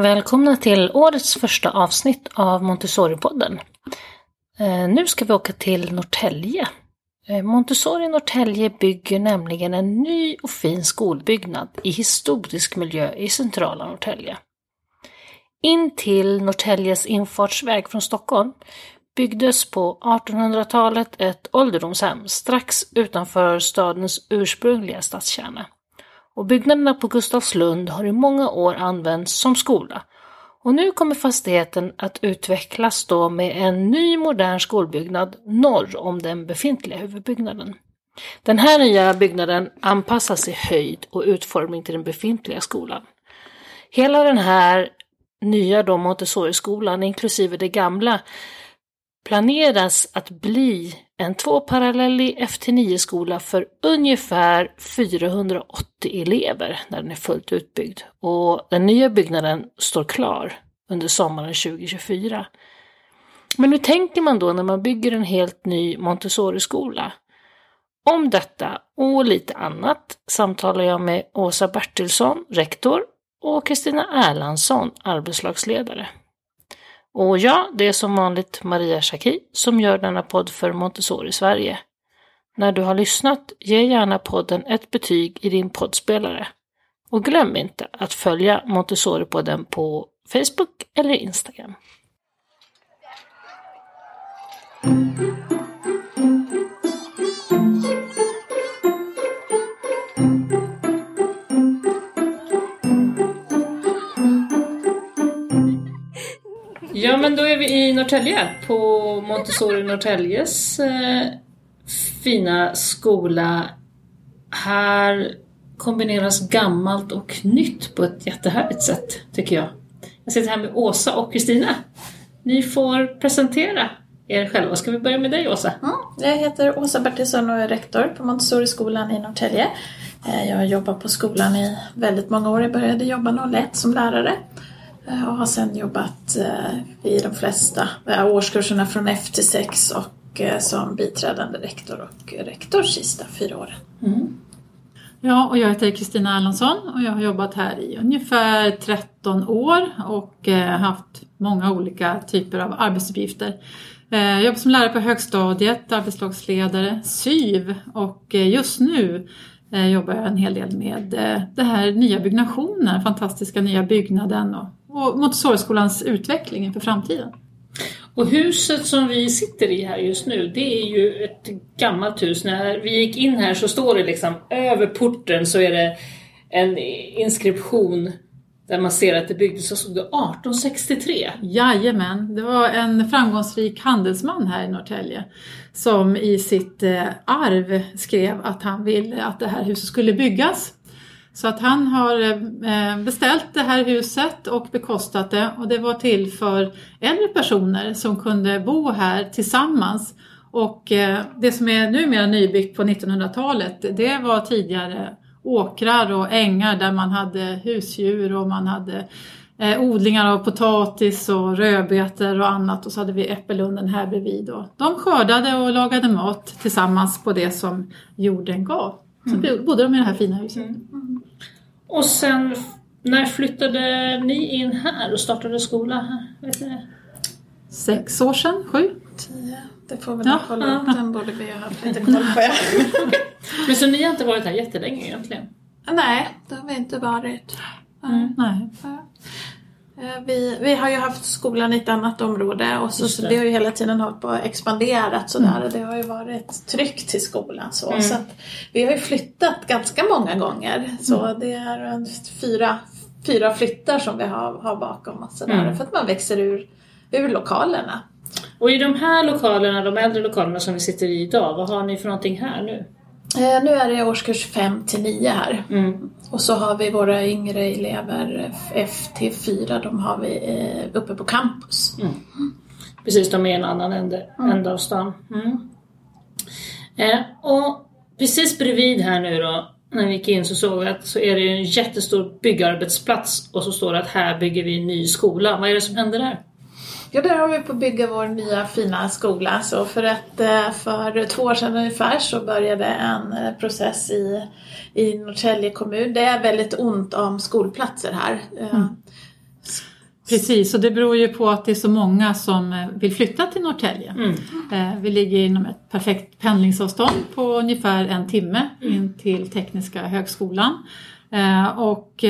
Välkomna till årets första avsnitt av Montessori-podden. Eh, nu ska vi åka till Norrtälje. Eh, Montessori Norrtälje bygger nämligen en ny och fin skolbyggnad i historisk miljö i centrala Norrtälje. In till Norrtäljes infartsväg från Stockholm byggdes på 1800-talet ett ålderdomshem strax utanför stadens ursprungliga stadskärna. Och byggnaderna på Gustavslund har i många år använts som skola. Och nu kommer fastigheten att utvecklas då med en ny modern skolbyggnad norr om den befintliga huvudbyggnaden. Den här nya byggnaden anpassas i höjd och utformning till den befintliga skolan. Hela den här nya då Montessori-skolan, inklusive det gamla, planeras att bli en tvåparallellig FT9-skola för ungefär 480 elever när den är fullt utbyggd. Och den nya byggnaden står klar under sommaren 2024. Men hur tänker man då när man bygger en helt ny Montessori-skola? Om detta och lite annat samtalar jag med Åsa Bertilsson, rektor, och Kristina Erlandsson, arbetslagsledare. Och ja, det är som vanligt Maria Schacki som gör denna podd för Montessori Sverige. När du har lyssnat, ge gärna podden ett betyg i din poddspelare. Och glöm inte att följa Montessori-podden på Facebook eller Instagram. Ja, men då är vi i Norrtälje på Montessori Norrtäljes eh, fina skola. Här kombineras gammalt och nytt på ett jättehärligt sätt, tycker jag. Jag sitter här med Åsa och Kristina. Ni får presentera er själva. Ska vi börja med dig Åsa? Mm. Jag heter Åsa Bertilsson och är rektor på Montessori-skolan i Norrtälje. Eh, jag har jobbat på skolan i väldigt många år. Jag började jobba 01 som lärare Eh, och har sedan jobbat eh, i de flesta eh, årskurserna från F till 6 och som biträdande rektor och rektor sista fyra åren. Mm. Ja, och jag heter Kristina Erlandsson och jag har jobbat här i ungefär 13 år och haft många olika typer av arbetsuppgifter. Jag jobbar som lärare på högstadiet, arbetslagsledare, SYV och just nu jobbar jag en hel del med det här nya byggnationen, fantastiska nya byggnaden och och Montessoriskolans utveckling inför framtiden. Och huset som vi sitter i här just nu, det är ju ett gammalt hus. När vi gick in här så står det liksom över porten så är det en inskription där man ser att det byggdes, så stod det 1863. Jajamän, det var en framgångsrik handelsman här i Norrtälje som i sitt eh, arv skrev att han ville att det här huset skulle byggas så att han har eh, beställt det här huset och bekostat det och det var till för äldre personer som kunde bo här tillsammans. Och eh, det som är numera nybyggt på 1900-talet det var tidigare åkrar och ängar där man hade husdjur och man hade eh, odlingar av potatis och rödbetor och annat och så hade vi äppellunden här bredvid. De skördade och lagade mat tillsammans på det som jorden gav. Så mm. bodde de i det här fina huset. Mm. Mm. Och sen, när flyttade ni in här och startade skola här? Vet ni? Sex år sedan, sju? Tio. Det får vi nog ja, kolla upp, den borde vi ha haft lite koll på. Men så ni har inte varit här jättelänge egentligen? Nej, det har vi inte varit. Mm, nej. Eh, vi, vi har ju haft skolan i ett annat område och så, så vi har ju hela tiden hållit på och expanderat sådär mm. och det har ju varit tryck till skolan så. Mm. så att vi har ju flyttat ganska många gånger så mm. det är fyra, fyra flyttar som vi har, har bakom oss sådär mm. för att man växer ur, ur lokalerna. Och i de här lokalerna, de äldre lokalerna som vi sitter i idag, vad har ni för någonting här nu? Eh, nu är det årskurs 5 till 9 här. Mm. Och så har vi våra yngre elever, FT4, de har vi eh, uppe på campus. Mm. Precis, de är en annan ände, mm. ände av stan. Mm. Eh, och precis bredvid här nu då, när vi gick in så såg vi att så är det en jättestor byggarbetsplats och så står det att här bygger vi en ny skola. Vad är det som händer där? Ja, där har vi på att bygga vår nya fina skola. Så för, ett, eh, för två år sedan ungefär så började en eh, process i, i Norrtälje kommun. Det är väldigt ont om skolplatser här. Eh, mm. Precis, och det beror ju på att det är så många som vill flytta till Norrtälje. Mm. Vi ligger inom ett perfekt pendlingsavstånd på ungefär en timme in till Tekniska högskolan. Och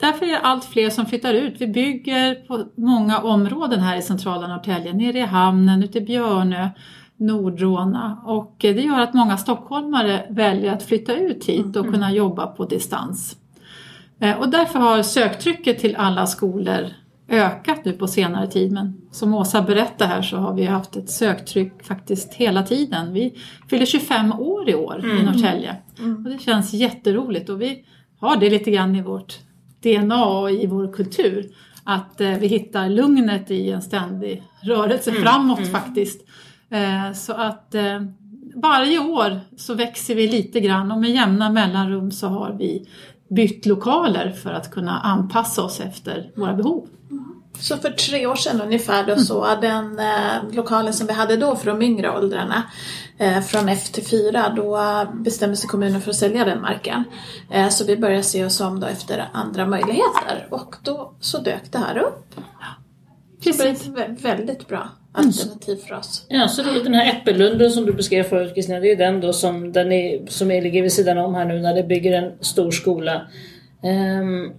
därför är det allt fler som flyttar ut. Vi bygger på många områden här i centrala Norrtälje, nere i hamnen, ute i Björnö, Nordråna och det gör att många stockholmare väljer att flytta ut hit och kunna jobba på distans. Eh, och därför har söktrycket till alla skolor ökat nu på senare tid. Men som Åsa berättade här så har vi haft ett söktryck faktiskt hela tiden. Vi fyller 25 år i år mm. i Norrtälje. Mm. Och det känns jätteroligt och vi har det lite grann i vårt DNA i vår kultur. Att eh, vi hittar lugnet i en ständig rörelse mm. framåt mm. faktiskt. Eh, så att eh, varje år så växer vi lite grann och med jämna mellanrum så har vi bytt lokaler för att kunna anpassa oss efter våra behov. Så för tre år sedan ungefär då så den eh, lokalen som vi hade då för de yngre åldrarna eh, från F till 4 då bestämde sig kommunen för att sälja den marken. Eh, så vi började se oss om då efter andra möjligheter och då så dök det här upp. Precis. Det är väldigt bra alternativ för oss. Ja, så den här Äppellunden som du beskrev förut Kristina, det är den då som, den är, som är, ligger vid sidan om här nu när det bygger en stor skola. Um,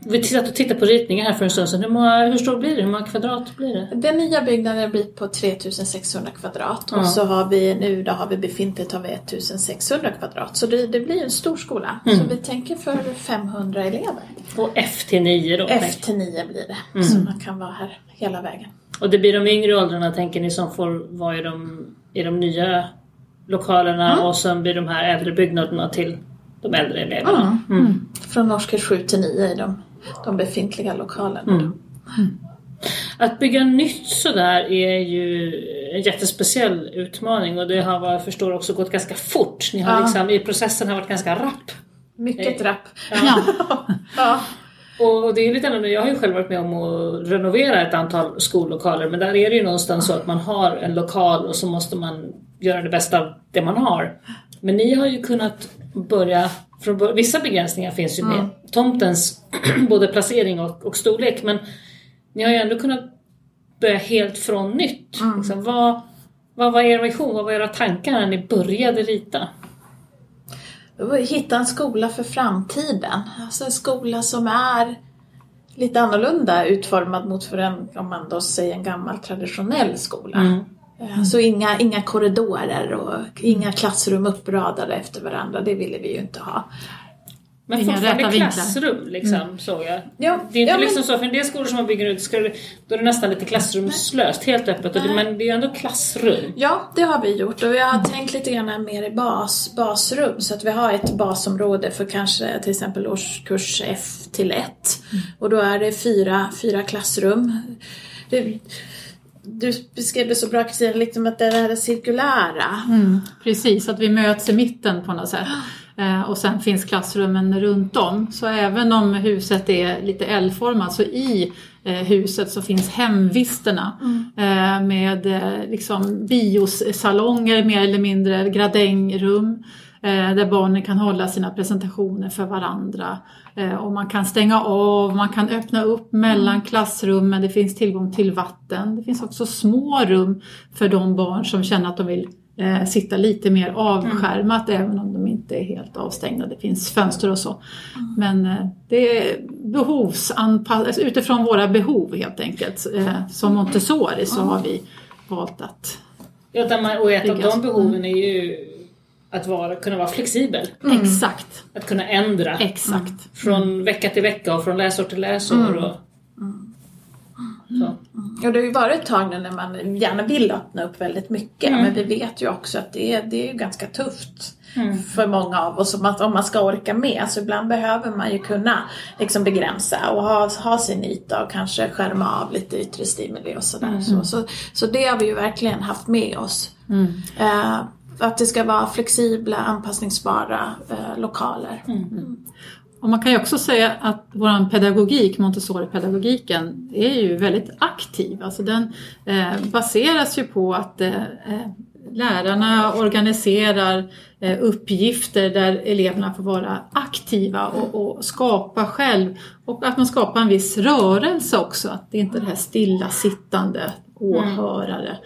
vi satt och tittade på ritningar här för en stund sedan. Hur, många, hur stor blir det? Hur många kvadrat blir det? Den nya byggnaden blir på 3600 kvadrat ja. och så har vi nu då har vi befintligt har vi 1600 kvadrat. Så det, det blir en stor skola. Mm. Så vi tänker för 500 elever. Och till 9 då? F till 9 blir det. Mm. Så man kan vara här hela vägen. Och det blir de yngre åldrarna tänker ni som får vara i de, i de nya lokalerna mm. och sen blir de här äldre byggnaderna till de äldre eleverna. Mm. Mm. Från årskurs 7 till 9 i de, de befintliga lokalerna. Mm. Mm. Att bygga nytt sådär är ju en jättespeciell utmaning och det har vad jag förstår också gått ganska fort. Ni har ja. liksom, I processen har varit ganska rapp. Mycket rapp. Ja. ja. Och det är lite annorlunda, jag har ju själv varit med om att renovera ett antal skollokaler men där är det ju någonstans så att man har en lokal och så måste man göra det bästa av det man har. Men ni har ju kunnat börja, från, vissa begränsningar finns ju med mm. tomtens både placering och, och, storlek men ni har ju ändå kunnat börja helt från nytt. Mm. Liksom, vad, vad var er vision, vad var era tankar när ni började rita? hitta en skola för framtiden. Alltså en skola som är lite annorlunda utformad mot för en, om man då säger en gammal traditionell skola. Mm. Mm. Så inga, inga korridorer och inga klassrum uppradade efter varandra, det ville vi ju inte ha. Men fortfarande klassrum liksom, mm. såg jag. Ja, det är inte ja, liksom men... så, för en del skolor som man bygger ut, ska då är det nästan lite klassrumslöst, helt öppet. Det, men det är ändå klassrum. Ja, det har vi gjort och vi har mm. tänkt lite grann mer i bas, basrum. Så att vi har ett basområde för kanske till exempel årskurs F till 1. Mm. Och då är det fyra, fyra klassrum. Det, du beskrev det så bra Kristina, liksom att det är det cirkulära. Mm, precis, att vi möts i mitten på något sätt. Eh, och sen finns klassrummen runt om. Så även om huset är lite L-format så i eh, huset så finns hemvisterna mm. Eh, med liksom biosalonger mer eller mindre, gradängrum där barnen kan hålla sina presentationer för varandra. Och man kan stänga av, man kan öppna upp mellan mm. klassrummen, det finns tillgång till vatten. Det finns också små rum för de barn som känner att de vill eh, sitta lite mer avskärmat mm. även om de inte är helt avstängda. Det finns fönster och så. Mm. Men eh, det är behovsanpassat, alltså utifrån våra behov helt enkelt. Eh, som Montessori så har vi valt att Ja, och ett av de behoven mm. är ju att vara, kunna vara flexibel. Mm. Exakt. Att kunna ändra. Exakt. Från vecka till vecka och från läsår till läsår. Mm. Och, Mm. Och det har ju varit ett tag nu när man gärna vill öppna upp väldigt mycket mm. men vi vet ju också att det är, det är ganska tufft mm. för många av oss om man, om man ska orka med. Så ibland behöver man ju kunna liksom begränsa och ha, ha sin yta och kanske skärma av lite yttre stimuli och sådär. Mm. Så, så, så det har vi ju verkligen haft med oss. Uh, att det ska vara flexibla, anpassningsbara uh, lokaler. Mm. Mm. Och man kan ju också säga att vår pedagogik, Montessori-pedagogiken, är ju väldigt aktiv. Alltså den eh, baseras ju på att eh, lärarna organiserar eh, uppgifter där eleverna får vara aktiva och, och, skapa själv. Och att man skapar en viss rörelse också, att det inte är det här stillasittande åhörare. Mm.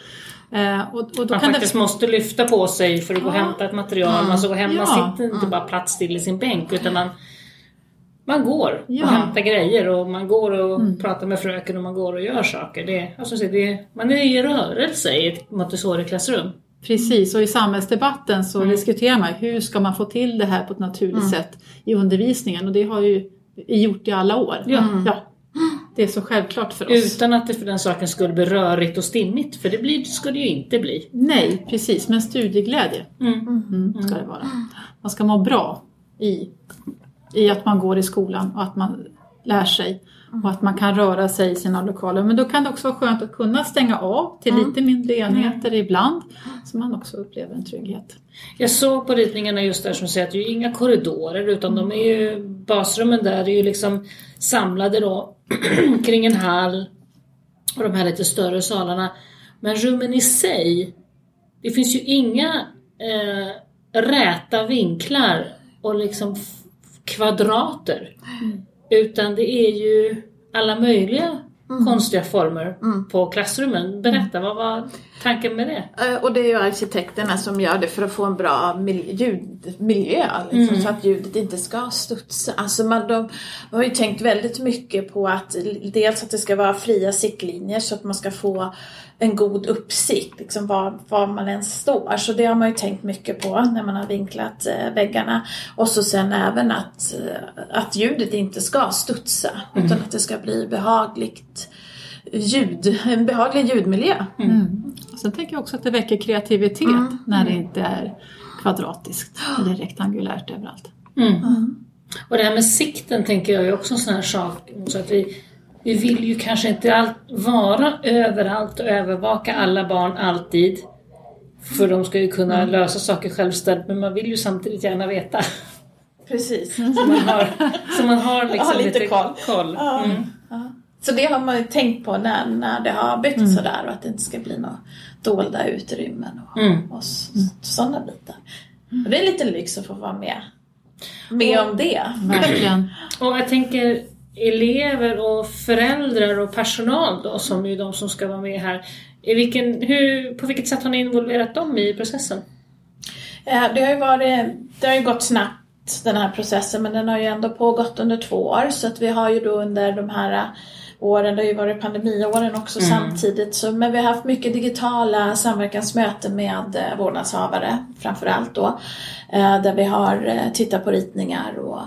Eh, och, och man faktiskt det... måste lyfta på sig för att ja. gå och hämta ett material. Mm. Man gå hem, ja. man sitter inte bara platt still i sin bänk utan man man går ja. och hämtar grejer och man går och mm. pratar med fröken och man går och gör saker. Det, alltså, det, man är i rörelse i ett Montessori-klassrum. Precis, och i samhällsdebatten så mm. diskuterar man hur ska man få till det här på ett naturligt mm. sätt i undervisningen och det har ju gjort i alla år. Ja. ja. Det är så självklart för oss. Utan att det för den saken skulle bli rörigt och stimmigt, för det blir, ska det ju inte bli. Nej, precis, men studieglädje mm. Mm, ska det vara. Man ska må bra i i att man går i skolan och att man lär sig och att man kan röra sig i sina lokaler. Men då kan det också vara skönt att kunna stänga av till mm. lite mindre enheter mm. ibland så man också upplever en trygghet. Jag såg på ritningarna just där som säger att det är inga korridorer utan de är ju, basrummen där är ju liksom samlade då kring en hall och de här lite större salarna. Men rummen i sig, det finns ju inga eh, räta vinklar och liksom kvadrater. Mm. Utan det är ju alla möjliga mm. konstiga former mm. på klassrummen. Berätta, vad var tanken med det? Eh, och det är ju arkitekterna som gör det för att få en bra ljudmiljö. Liksom, mm. Så att ljudet inte ska studsa. Alltså man, de har ju tänkt väldigt mycket på att dels att det ska vara fria siktlinjer så att man ska få en god uppsikt, liksom var, var man än står. Så det har man ju tänkt mycket på när man har vinklat eh, väggarna. Och så sen även att, eh, att ljudet inte ska studsa mm. utan att det ska bli behagligt ljud, en behaglig ljudmiljö. Mm. Mm. Sen tänker jag också att det väcker kreativitet mm. när det inte är kvadratiskt eller rektangulärt överallt. Mm. Mm. Och det här med sikten tänker jag är också en sån här sak. Så att vi, vi vill ju kanske inte all, vara överallt och övervaka alla barn alltid. För de ska ju kunna mm. lösa saker självständigt men man vill ju samtidigt gärna veta. Precis. Så man har, så man har liksom har lite, lite koll. koll. Ja. Mm. Så det har man ju tänkt på när, när det har byggts mm. sådär och att det inte ska bli några dolda utrymmen och, mm. och sådana bitar. Och det är lite lyx att få vara med, med och, om det. Verkligen. och jag tänker elever och föräldrar och personal då som är de som ska vara med här. I vilken, hur, på vilket sätt har ni involverat dem i processen? Eh, det har ju, varit, det har ju gått snabbt den här processen men den har ju ändå pågått under två år så att vi har ju då under de här åren, det har ju varit pandemiåren också mm. samtidigt. Så, men vi har haft mycket digitala samverkansmöten med eh, vårdnadshavare framförallt då. Eh, där vi har eh, tittat på ritningar och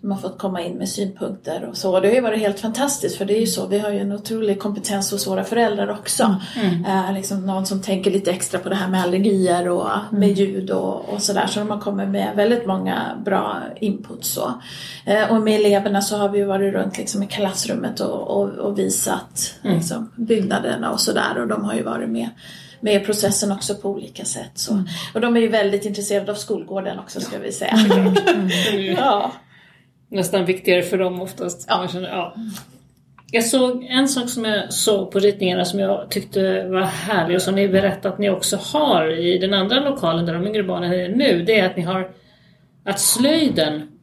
de har fått komma in med synpunkter och så. Och det har ju varit helt fantastiskt för det är ju så, vi har ju en otrolig kompetens hos våra föräldrar också. Mm. Eh, liksom någon som tänker lite extra på det här med allergier och med mm. ljud och, och sådär. Så de har kommit med väldigt många bra input så. Eh, och med eleverna så har vi varit runt liksom i klassrummet och, och, och visat mm. liksom, byggnaderna och sådär och de har ju varit med med processen också på olika sätt. Så. Mm. Och de är ju väldigt intresserade av skolgården också ska vi säga. Mm. ja nästan viktigare för dem oftast. Ja. Känner, ja. Jag såg en sak som jag såg på ritningarna som jag tyckte var härlig och som ni berättade att ni också har i den andra lokalen där de yngre barnen är nu. Det är att ni har att slöjden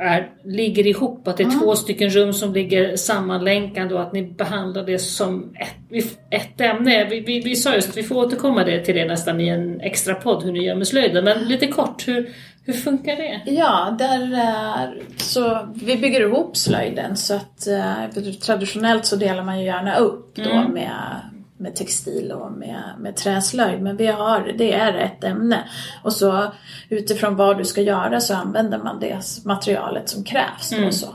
är, ligger ihop, att det är mm. två stycken rum som ligger sammanlänkade och att ni behandlar det som ett, ett ämne. Vi, vi, vi sa just att vi får återkomma det, till det nästan i en extra podd hur ni gör med slöjden, men lite kort, hur, hur funkar det? Ja, där, eh, så vi bygger ihop slöjden så att eh, traditionellt så delar man ju gärna upp då mm. med med textil och med, med träslöjd. Men vi har, det är ett ämne. Och så utifrån vad du ska göra så använder man det materialet som krävs. Mm. Och så.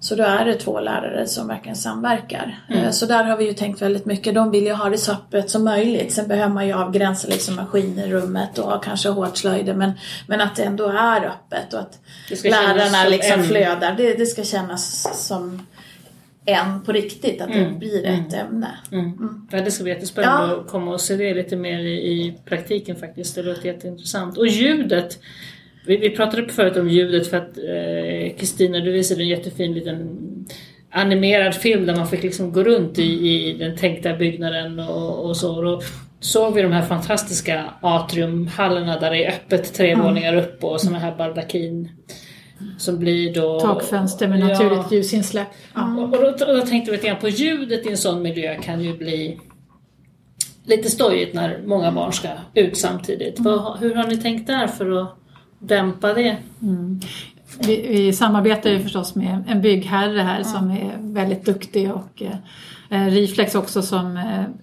Så då är det två lärare som verkligen samverkar. Mm. Eh, så där har vi ju tänkt väldigt mycket. De vill ju ha det så öppet som möjligt. Sen behöver man ju avgränsa liksom maskin i rummet och kanske hårtslöjder. Men, men att det ändå är öppet och att lärarna liksom flödar. Det, det ska kännas som än på riktigt, att mm. det blir ett mm. ämne. Mm. mm. Ja, det ska bli jättespännande ja. att komma och se det lite mer i, i praktiken faktiskt. Det låter jätteintressant. Och ljudet! Vi, vi pratade förut om ljudet för att eh, Kristina, eh, du visade en jättefin liten animerad film där man fick liksom gå runt i, i den tänkta byggnaden och, och så. Och såg vi de här fantastiska atriumhallarna där det är öppet tre Mm. våningar upp och såna här baldakin. Som blir då... Takfönster med Ja. naturligt ljusinsläpp. Och, och, då, och då tänkte vi lite grann på ljudet i en sån miljö kan ju bli lite stojigt när många barn ska ut samtidigt. Vad, hur har ni tänkt där för att dämpa det? Vi, vi samarbetar ju förstås med en byggherre här som är väldigt duktig och eh, Riflex också som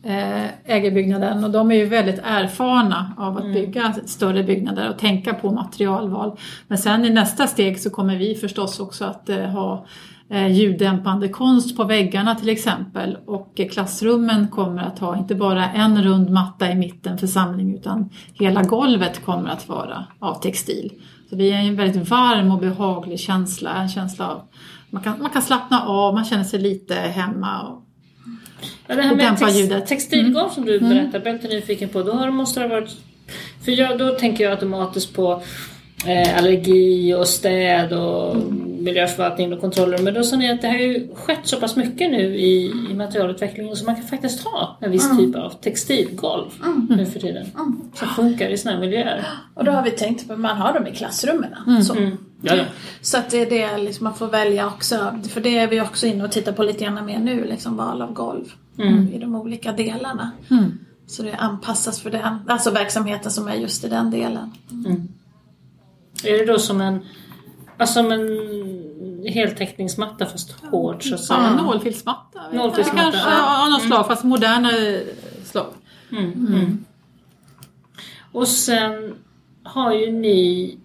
eh, äger byggnaden och de är ju väldigt erfarna av att bygga större byggnader och tänka på materialval. Men sen i nästa steg så kommer vi förstås också att eh, ha eh, ljuddämpande konst på väggarna till exempel och eh, klassrummen kommer att ha inte bara en rund matta i mitten för samling utan hela golvet kommer att vara av textil. Så det är en väldigt varm och behaglig känsla, en känsla av man kan, man kan slappna av, man känner sig lite hemma. Ja, det här med dämpa tex, ljudet. textilgolv som du berättade, jag är lite nyfiken på. Då har, måste det ha varit... För jag, då tänker jag automatiskt på eh, allergi och städ och miljöförvaltning och kontroller. Men då sa ni att det har ju skett så pass mycket nu i, i materialutvecklingen så man kan faktiskt ha en viss typ av textilgolv nu för tiden. Som funkar i sådana här miljöer. Och då har vi tänkt på att man har dem i klassrummen. Så. Ja, ja. så att det är det liksom, man får välja också. För det är vi också inne och tittar på lite grann mer nu, liksom val av golv i de olika delarna. Så det anpassas för den, alltså verksamheten som är just i den delen. Är det då som en, alltså en heltäckningsmatta fast hård så säga? ja, nålfilsmatta. Nålfilsmatta, Kanske ja. av något slag, fast modernare slag. Och sen har ju ni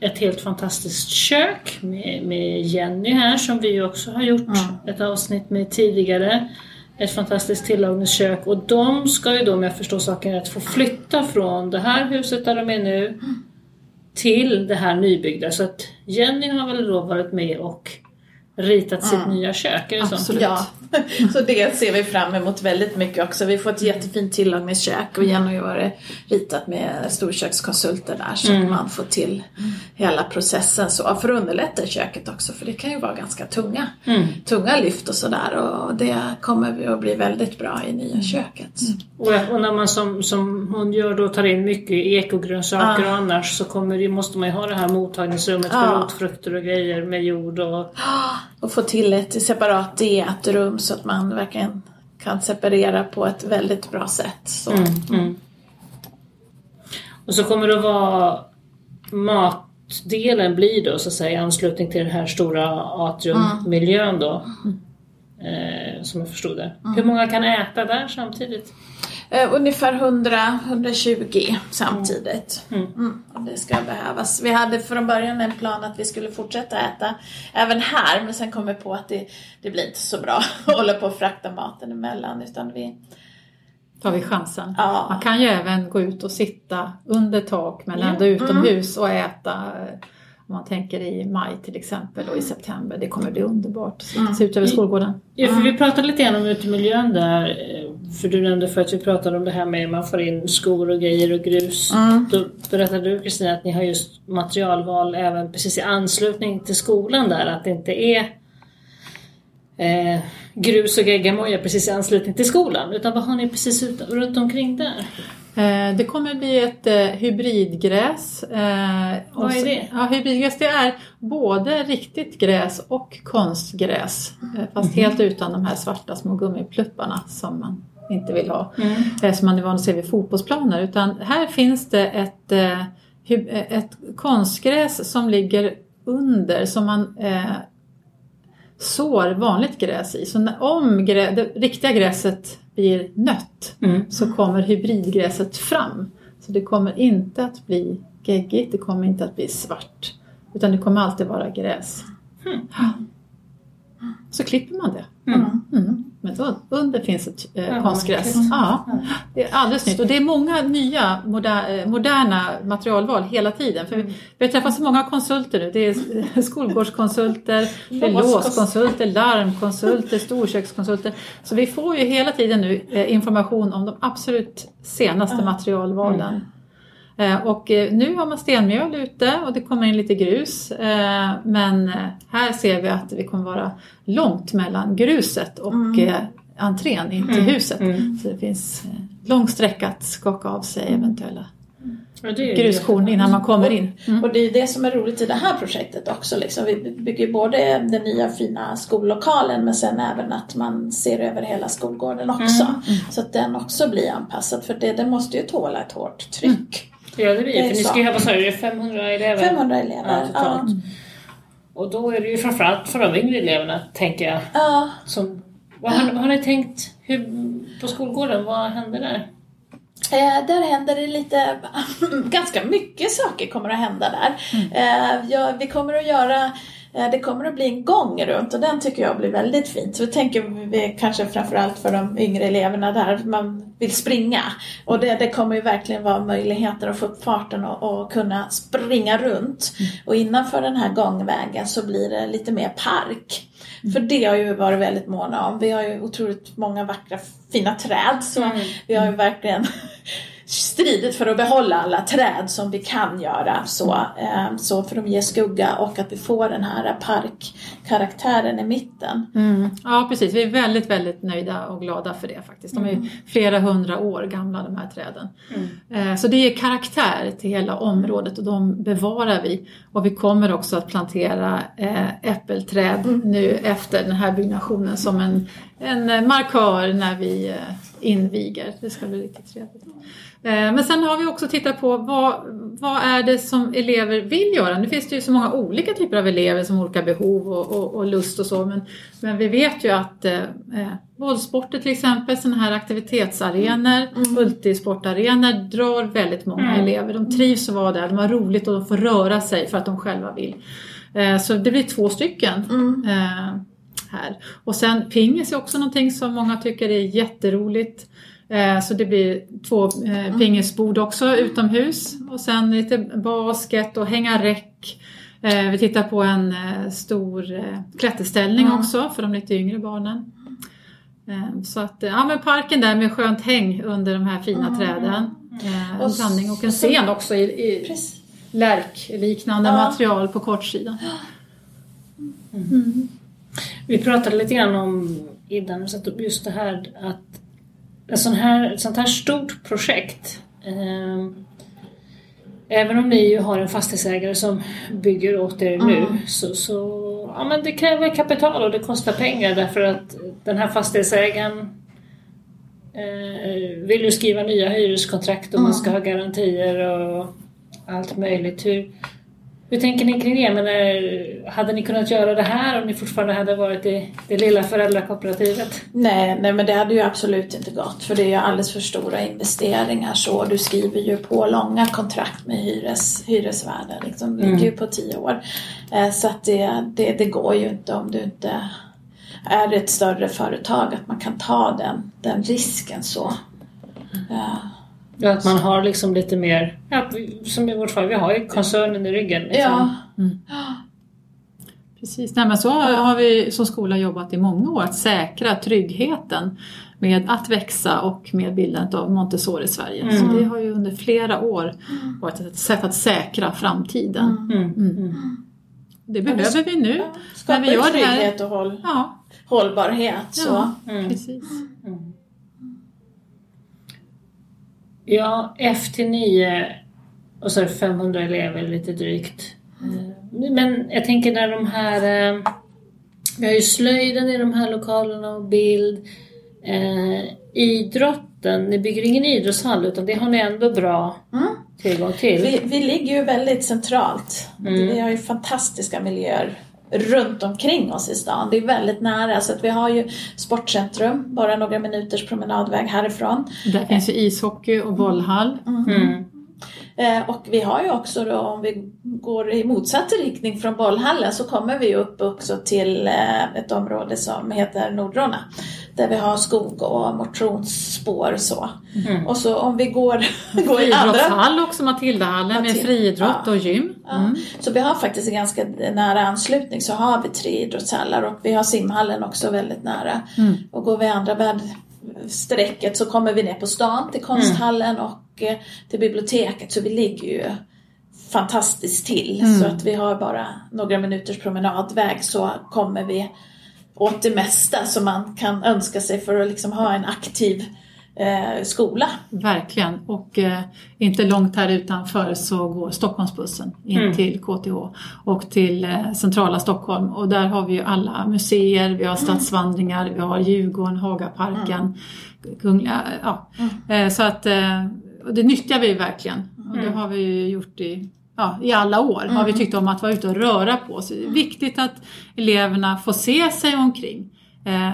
ett helt fantastiskt kök med, med Jenny här som vi också har gjort ett avsnitt med tidigare. Ett fantastiskt tillagningskök och de ska ju då om jag förstår saken rätt få flytta från det här huset där de är nu till det här nybyggda. Så att Jenny har väl då varit med och ritat sitt nya kök, är det så? Absolut. Ja, så det ser vi fram emot väldigt mycket också. Vi får ett jättefint tillagningskök och Jenny har varit ritat med storkökskonsulter där så att man får till hela processen. Så för att underlätta köket också för det kan ju vara ganska tunga, tunga lyft och sådär. Och det kommer vi att bli väldigt bra i nya köket. Och, och när man som, som hon gör då tar in mycket ekogrönsaker och annars så kommer måste man ju ha det här mottagningsrummet för Ja. rotfrukter och grejer med jord och Och få till ett separat dietrum så att man verkligen kan separera på ett väldigt bra sätt. Så. Mm. Och så kommer det att vara matdelen blir då så att säga i anslutning till den här stora atriummiljön då. Eh, som jag förstod det. Hur många kan äta där samtidigt? Eh, ungefär 100-120 samtidigt. Mm. och det ska behövas. Vi hade från början en plan att vi skulle fortsätta äta även här men sen kom vi på att det, det blir inte så bra att hålla på och frakta maten emellan utan vi tar vi chansen. Ja. Man kan ju även gå ut och sitta under tak men ändå utomhus och äta. Om man tänker i maj till exempel och i september. Det kommer bli underbart. Så Se ut över skolgården. Ja, för vi pratade lite grann om utemiljön där. eh, För du nämnde för att vi pratade om det här med att man får in skor och grejer och grus. Då berättade du Kristina att ni har just materialval även precis i anslutning till skolan där. Att det inte är eh, grus och geggamoja precis i anslutning till skolan. Utan vad har ni precis ut, runt omkring där? Eh, Det kommer bli ett eh, hybridgräs. eh, Vad är det? Ja, hybridgräs det är både riktigt gräs och konstgräs. Fast helt utan de här svarta små gummiplupparna som man inte vill ha. eh, Som man är van att se vid fotbollsplaner. Utan här finns det ett, ett konstgräs som ligger under som man sår vanligt gräs i. Så när, om grä, det riktiga gräset blir nött så kommer hybridgräset fram. Så det kommer inte att bli geggigt, det kommer inte att bli svart. Utan det kommer alltid vara gräs. Ja. Så klipper man det. Mm. Men under finns ett eh, konstgräs. Ja, det är alldeles nytt. Och det är många nya moder, eh, moderna materialval hela tiden. För vi, vi har träffat så många konsulter nu. Det är skolgårdskonsulter, det är låskonsulter, larmkonsulter, storkökskonsulter. Så vi får ju hela tiden nu eh, information om de absolut senaste materialvalen. Eh, Och eh, nu har man stenmjöl ute och det kommer in lite grus. Eh, Men här ser vi att det kommer vara långt mellan gruset och eh, entrén in till huset. Så det finns lång sträcka att skaka av sig eventuella det är gruskorn innan man kommer in. Mm. Och det är det som är roligt i det här projektet också. Liksom. Vi bygger både den nya fina skollokalen men sen även att man ser över hela skolgården också. Mm. Så att den också blir anpassad för det, den måste ju tåla ett hårt tryck. Ja det blir Det. För ni ska ju ha, vad sa du, 500 elever? 500 elever. Ja, totalt. Och då är det ju framförallt för de yngre eleverna, tänker jag. Ja. Som, vad har, vad har ni tänkt hur, på skolgården? Vad händer där? Eh, där händer det lite, ganska mycket saker kommer att hända där. Eh, ja, vi kommer att göra det kommer att bli en gång runt och den tycker jag blir väldigt fint. Så vi tänker vi kanske framförallt för de yngre eleverna där man vill springa. Och det, det kommer ju verkligen vara möjligheter att få upp farten och, och kunna springa runt. Och innanför den här gångvägen så blir det lite mer park. För det har ju varit väldigt måna om. Vi har ju otroligt många vackra fina träd så vi har ju verkligen stridit för att behålla alla träd som vi kan göra så, eh, så för att ge skugga och att vi får den här parkkaraktären i mitten. Mm. Ja precis, vi är väldigt väldigt nöjda och glada för det faktiskt. De är ju flera hundra år gamla de här träden. Eh, Så det ger karaktär till hela området och de bevarar vi. Och vi kommer också att plantera eh, äppelträd nu efter den här byggnationen som en, en markör när vi eh, inviger. Det ska bli riktigt trevligt. Eh, Men sen har vi också tittat på vad, vad är det som elever vill göra? Nu finns det ju så många olika typer av elever som olika behov och, och, och lust och så men, men vi vet ju att eh, eh, bollsporter till exempel, sådana här aktivitetsarenor, multisportarenor drar väldigt många elever. De trivs att vara där, de har roligt och de får röra sig för att de själva vill. Eh, så det blir två stycken. Eh, här. Och sen pingis är också någonting som många tycker är jätteroligt. Eh, Så det blir två eh, pingisbord också utomhus och sen lite basket och hänga räck. Eh, Vi tittar på en stor klätterställning också för de lite yngre barnen. Så att, ja men parken där med skönt häng under de här fina träden. Eh, En Och blandning och en scen också i, i lärkliknande Ja. material på kortsidan. Vi pratade lite grann om innan vi satte upp just det här att ett sånt här, ett sånt här stort projekt eh, Även om ni ju har en fastighetsägare som bygger åt er nu så, så ja, men det kräver kapital och det kostar pengar därför att den här fastighetsägaren eh, vill ju skriva nya hyreskontrakt och man ska ha garantier och allt möjligt. Hur, hur tänker ni kring det? Men, eh, hade ni kunnat göra det här om ni fortfarande hade varit i det lilla föräldrakooperativet? Nej, nej, men det hade ju absolut inte gått för det är ju alldeles för stora investeringar så. Du skriver ju på långa kontrakt med hyres, hyresvärdar, liksom, ligger ju på tio år. Eh, så att det, det, det går ju inte om du inte är ett större företag att man kan ta den, den risken så. Ja. Ja, att man har liksom lite mer, ja, som i vårt fall, vi har ju koncernen i ryggen. Liksom. Ja. Precis, Nej, men så har vi som skola jobbat i många år, att säkra tryggheten med att växa och med bildandet av Montessori Sverige. Så det har ju under flera år varit ett sätt att säkra framtiden. Mm. Det behöver vi nu. Skapa När vi gör det här. trygghet och håll, Ja, hållbarhet. Så. ja Mm. precis. Ja, F till 9 och så är det 500 elever lite drygt. Eh, Men jag tänker när de här, eh, vi har ju slöjden i de här lokalerna och bild. Eh, idrotten, ni bygger ingen idrottshall utan det har ni ändå bra Mm. tillgång till. Vi, vi ligger ju väldigt centralt. Mm. Vi har ju fantastiska miljöer runt omkring oss i stan. Det är väldigt nära så att vi har ju sportcentrum, bara några minuters promenadväg härifrån. Där finns ju ishockey och bollhall. Mm. Eh, och vi har ju också då, om vi går i motsatt riktning från bollhallen så kommer vi upp också till eh, ett område som heter Nordrona. Där vi har skog och motionsspår så. Mm. Och så om vi går, går i andra Idrottshall också, Matildahallen med Matilda, friidrott ja. och gym. Ja. Mm. Så vi har faktiskt en ganska nära anslutning så har vi tre idrottshallar och vi har simhallen också väldigt nära. Mm. Och går vi andra värdsträcket så kommer vi ner på stan till konsthallen och eh, till biblioteket så vi ligger ju fantastiskt till Mm. så att vi har bara några minuters promenadväg så kommer vi åt det mesta som man kan önska sig för att liksom ha en aktiv eh, skola. Verkligen. Och eh, inte långt här utanför så går Stockholmsbussen in Mm. till KTH och till eh, centrala Stockholm. Och där har vi ju alla museer, vi har stadsvandringar, vi har Djurgården, Hagaparken, Kungliga, ja. Eh, så att eh, och det nyttjar vi verkligen. Och det har vi ju gjort i Ja, I alla år har vi tyckt om att vara ute och röra på oss. Det är viktigt att eleverna får se sig omkring. Eh,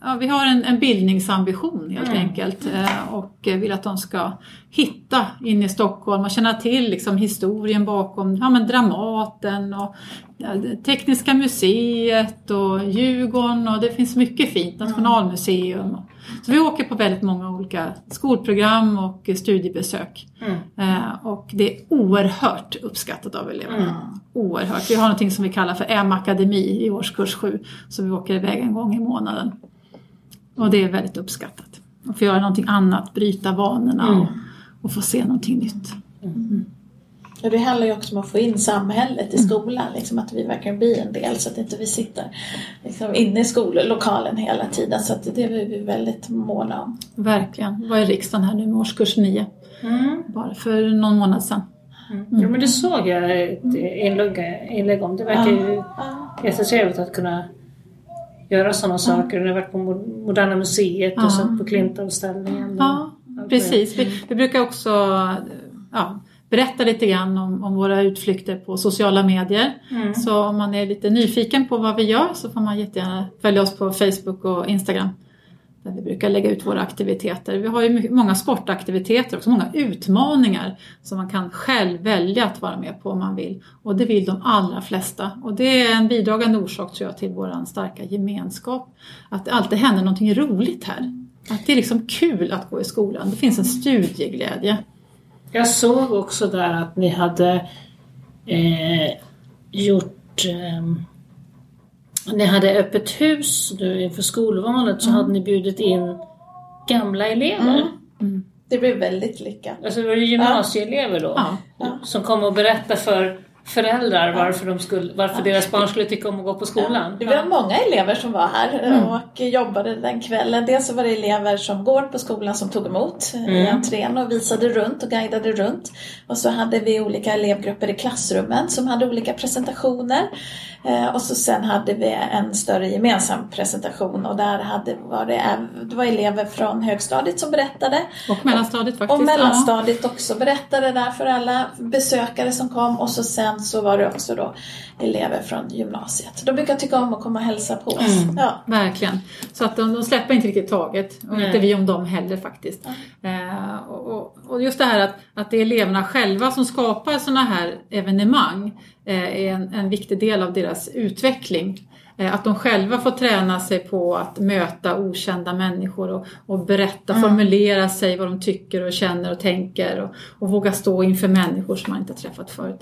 ja, vi har en, en bildningsambition helt enkelt eh, och vill att de ska hitta in i Stockholm och känna till liksom, historien bakom ja, men Dramaten och ja, Tekniska museet och Djurgården och det finns mycket fint, Nationalmuseum. Så vi åker på väldigt många olika skolprogram och studiebesök. Eh, och det är oerhört uppskattat av eleverna. Oerhört. Vi har något som vi kallar för M-akademi i årskurs 7. Så vi åker iväg en gång i månaden. Och det är väldigt uppskattat. Och få göra någonting annat, bryta vanorna och, och få se någonting nytt. Och det handlar ju också om att få in samhället i skolan, liksom att vi verkligen blir en del så att inte vi sitter liksom inne i skollokalen hela tiden. Så att det är vi väldigt måna om. Verkligen. Var i riksdagen här nu med årskurs 9. Bara för någon månad sedan. Ja, men det såg jag ett inlägg, inlägg om. Det verkar ju jättetrevligt att kunna göra sådana saker. Jag har varit på Mo- Moderna Museet Ja. och sen på Klimtavställningen. Ja, precis. Vi, vi brukar också ja, berätta lite grann om, om våra utflykter på sociala medier. Så om man är lite nyfiken på vad vi gör så får man jättegärna följa oss på Facebook och Instagram. Där vi brukar lägga ut våra aktiviteter. Vi har ju många sportaktiviteter och många utmaningar som man kan själv välja att vara med på om man vill. Och det vill de allra flesta. Och det är en bidragande orsak tror jag till vår starka gemenskap. Att det alltid händer någonting roligt här. Att det är liksom kul att gå i skolan. Det finns en studieglädje. Jag såg också där att ni hade eh, gjort eh ni hade öppet hus nu inför skolvalet så hade ni bjudit in gamla elever. Det blir väldigt lyckat. Alltså det var ju gymnasieelever då Ja. som kom och berättade för föräldrar varför, de skulle, varför deras barn skulle tycka om att gå på skolan. Det var många elever som var här och jobbade den kvällen. Dels så var det elever som går på skolan som tog emot i entrén och visade runt och guidade runt. Och så hade vi olika elevgrupper i klassrummen som hade olika presentationer. Eh, Och så sen hade vi en större gemensam presentation och där hade, var det, det var elever från högstadiet som berättade. Och mellanstadiet faktiskt. Och mellanstadiet också berättade där för alla besökare som kom och så sen så var det också då elever från gymnasiet. De brukar tycka om att komma och hälsa på oss. Ja. Ja, verkligen. Så att de, de släpper inte riktigt taget och Nej. inte vi om dem heller faktiskt. Eh, och, och- just det här att, att det är eleverna själva som skapar sådana här evenemang eh, är en, en viktig del av deras utveckling. Eh, Att de själva får träna sig på att möta okända människor och, och berätta, formulera sig vad de tycker och känner och tänker och, och våga stå inför människor som man inte träffat förut.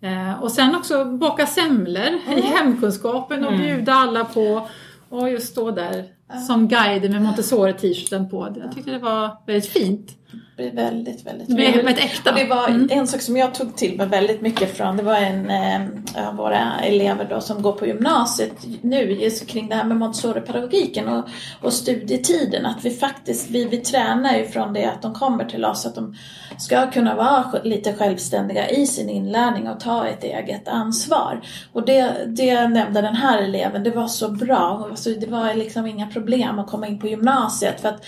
Eh, och sen också baka semlor i hemkunskapen och bjuda alla på och just stå där som guide med Montessori-t-shirten på. Jag tyckte det var väldigt fint. Det blir väldigt, väldigt Det roligt. väldigt äkta. Och det var Mm. en sak som jag tog till mig väldigt mycket från. Det var en eh, av våra elever då som går på gymnasiet nu just kring det här med Montessori-pedagogiken och, och studietiden. Att vi faktiskt, vi, vi tränar ju från det att de kommer till oss att de ska kunna vara lite självständiga i sin inlärning och ta ett eget ansvar. Och det, det nämnde den här eleven, det var så bra. Alltså, det var liksom inga problem att komma in på gymnasiet för att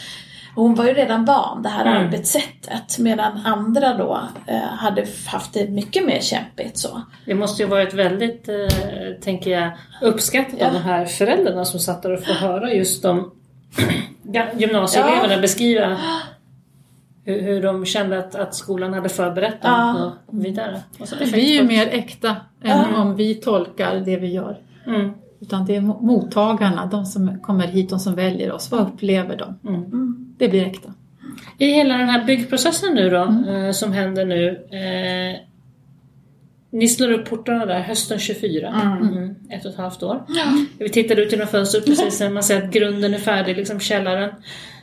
hon var ju redan van det här Mm. arbetssättet medan andra då eh, hade haft det mycket mer kämpigt så. Det måste ju varit väldigt, eh, tänker jag, uppskattat Ja. av de här föräldrarna som satt där och får höra just de gymnasieeleverna Ja. beskriva hur, hur de kände att, att skolan hade förberett dem Ja. och vidare. Och så Det blir ju mer äkta än om vi tolkar det vi gör. Mm. Utan det är mo- mottagarna, de som kommer hit, de som väljer oss. Vad upplever de? Mm. Det blir äkta. I hela den här byggprocessen nu då, eh, som händer nu. Eh, ni slår upp portarna där hösten 24, mm. ett och ett halvt år. Vi tittade ut genom fönstret precis när man ser att grunden är färdig, liksom källaren.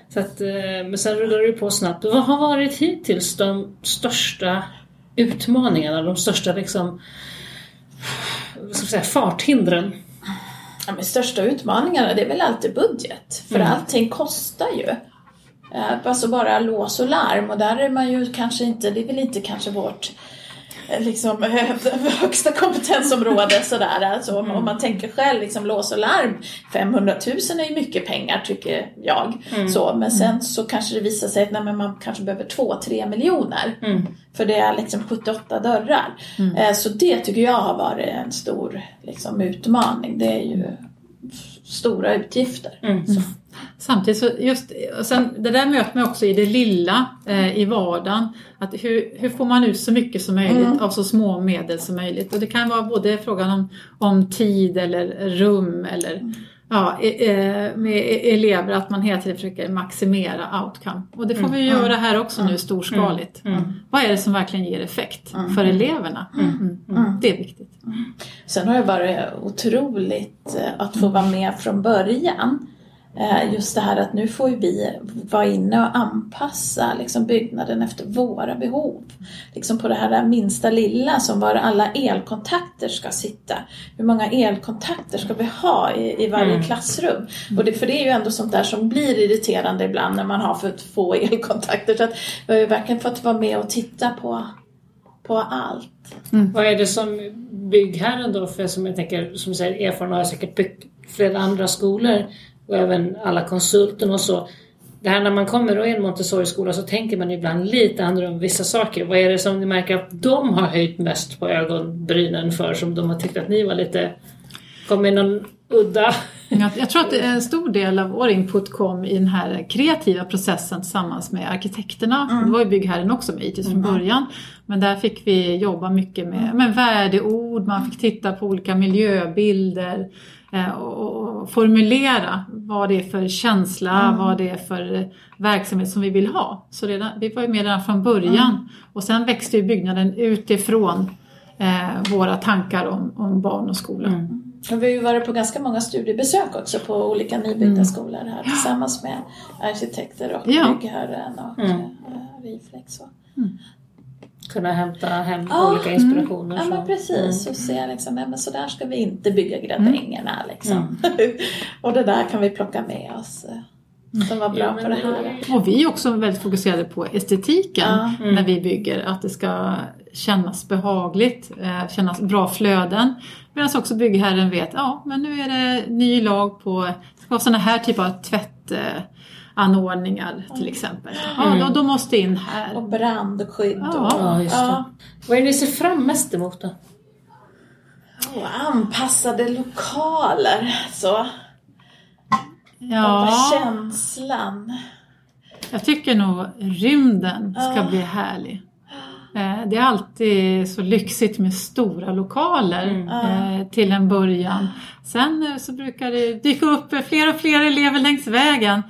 Så att, eh, men sen rullar det på snabbt. Vad har varit hittills de största utmaningarna, de största liksom, vad ska jag säga, farthindren? Ja, men största utmaningarna det är väl alltid budget. För Mm. allting kostar ju. Eh, alltså bara lås och larm och där är man ju kanske inte, det är väl inte kanske vårt eh, liksom, högsta kompetensområde sådär. Alltså, om, om man tänker själv, liksom, lås och larm, 500 000 är ju mycket pengar tycker jag. Mm. Så, men sen så kanske det visar sig att nej, man kanske behöver 2-3 miljoner. Mm. För det är liksom 78 dörrar. Eh, Så det tycker jag har varit en stor liksom, utmaning. Det är ju stora utgifter. Mm. Så. Samtidigt så just, och sen, det där möter man också i det lilla, eh, i vardagen. Att hur, hur får man ut så mycket som möjligt Mm. av så små medel som möjligt? Och det kan vara både frågan om, om tid eller rum eller Mm. Ja, med e- elever att man hela tiden försöker maximera outcome. Och det får vi Mm. göra här också nu storskaligt. Vad är det som verkligen ger effekt Mm. för eleverna? Mm. Det är viktigt. Sen har det varit otroligt eh, att få vara med från början. Eh, Just det här att nu får vi vara inne och anpassa liksom byggnaden efter våra behov. Liksom på det här minsta lilla som var alla elkontakter ska sitta. Hur många elkontakter ska vi ha i, i varje klassrum? Och det, för det är ju ändå sånt där som blir irriterande ibland när man har för få elkontakter. Så att vi har ju verkligen fått vara med och titta på, på allt. Vad är det som byggherren då, för som jag tänker, som säger, erfaren har säkert byggt flera andra skolor och även alla konsulterna och så. Det här när man kommer då i en Montessori-skola så tänker man ibland lite annorlunda om vissa saker. Vad är det som ni märker att de har höjt mest på ögonbrynen för som de har tyckt att ni var lite, kom med någon udda? Jag, jag tror att en stor del av vår input kom i den här kreativa processen tillsammans med arkitekterna. Det var ju byggherren också med hittills från början. Men där fick vi jobba mycket med, med värdeord, man fick titta på olika miljöbilder och, och formulera vad det är för känsla, vad det är för verksamhet som vi vill ha. Så redan, vi var ju med redan från början och sen växte ju byggnaden utifrån eh, våra tankar om, om barn och skola. Och vi har ju varit på ganska många studiebesök också på olika nybyggda skolor här tillsammans med arkitekter och Ja. byggherren och Mm. eh, Riflex. Och. Kunna hämta hem Ja, olika inspirationer. Ja så. men precis, och se liksom, nej, men så där ska vi inte bygga gradängerna liksom. och det där kan vi plocka med oss. eh, Som var bra Ja, på det här. Och vi är också väldigt fokuserade på estetiken Ja. när vi bygger. Att det ska kännas behagligt, eh, kännas bra flöden. Medan också byggherren vet, ja men nu är det ny lag på, det ska vara sådana här typer av tvättanordningar till exempel. Ja, då, då måste in här. Och brandskydd Ja. och Ja, just det. ja, Vad är det ni ser fram mest emot då? och anpassade lokaler. Så. Ja, Bara känslan. jag tycker nog rymden ska bli härlig. Eh, Det är alltid så lyxigt med stora lokaler eh, till en början. Sen eh, så brukar det dyka upp fler och fler elever längs vägen.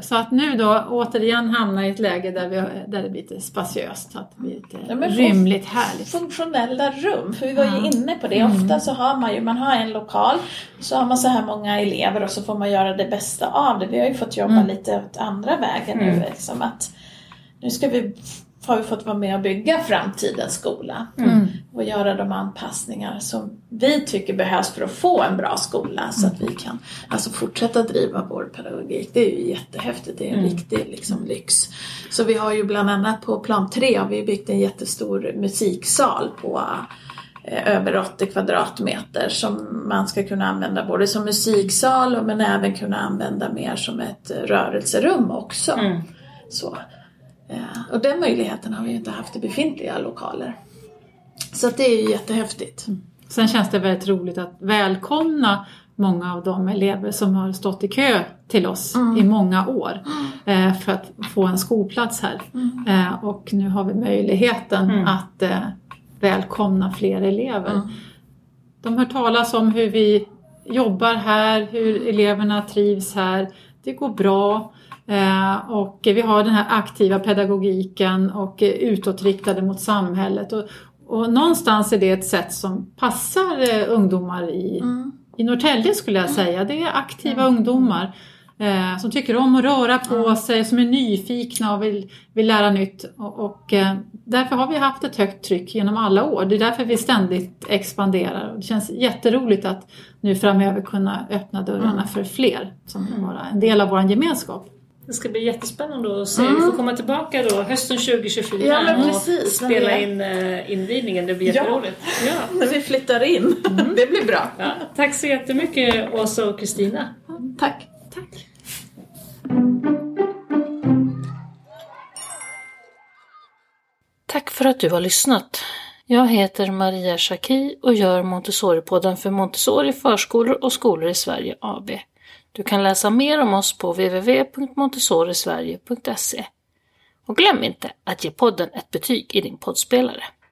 Så att nu då återigen hamna i ett läge där, vi, där det blir lite spaciöst. Så att det blir lite Ja, rymligt härligt. funktionella rum. För vi var ju inne på det. Ofta så har man ju, man har en lokal, så har man så här många elever och så får man göra det bästa av det. Vi har ju fått jobba lite åt andra vägen nu. Liksom att nu ska vi, har vi fått vara med och bygga framtidens skola. Och göra de anpassningar som vi tycker behövs för att få en bra skola. Så att vi kan alltså, fortsätta driva vår pedagogik. Det är ju jättehäftigt. Det är en riktig liksom, lyx. Så vi har ju bland annat på plan 3 har vi byggt en jättestor musiksal på eh, över 80 kvadratmeter som man ska kunna använda både som musiksal och men även kunna använda mer som ett eh, rörelserum också. Mm. Så. Eh, Och den möjligheten har vi inte haft i befintliga lokaler. Så det är ju jättehäftigt. Sen känns det väldigt roligt att välkomna många av de elever som har stått i kö till oss i många år eh, för att få en skolplats här. Eh, och nu har vi möjligheten att eh, välkomna fler elever. De hör talas om hur vi jobbar här, hur eleverna trivs här. Det går bra. Eh, och vi har den här aktiva pedagogiken och utåtriktade mot samhället. Och, och någonstans är det ett sätt som passar eh, ungdomar i, i Norrtälje skulle jag säga. Det är aktiva ungdomar eh, som tycker om att röra på sig, som är nyfikna och vill, vill lära nytt. Och, och eh, därför har vi haft ett högt tryck genom alla år. Det är därför vi ständigt expanderar. Och det känns jätteroligt att nu framöver kunna öppna dörrarna för fler som vill vara en del av vår gemenskap. Det ska bli jättespännande att se. Mm. Vi får komma tillbaka då hösten 2024 ja, och precis, spela in uh, invigningen. Det blir jätteroligt. Ja, ja. när vi flyttar in. Mm. Det blir bra. Ja. Tack så jättemycket Åsa och Kristina. Tack. Tack. Tack för att du har lyssnat. Jag heter Maria Schacki och gör Montessori-podden för Montessori förskolor och skolor i Sverige AB. Du kan läsa mer om oss på www.montessorisverige.se. Och glöm inte att ge podden ett betyg i din poddspelare.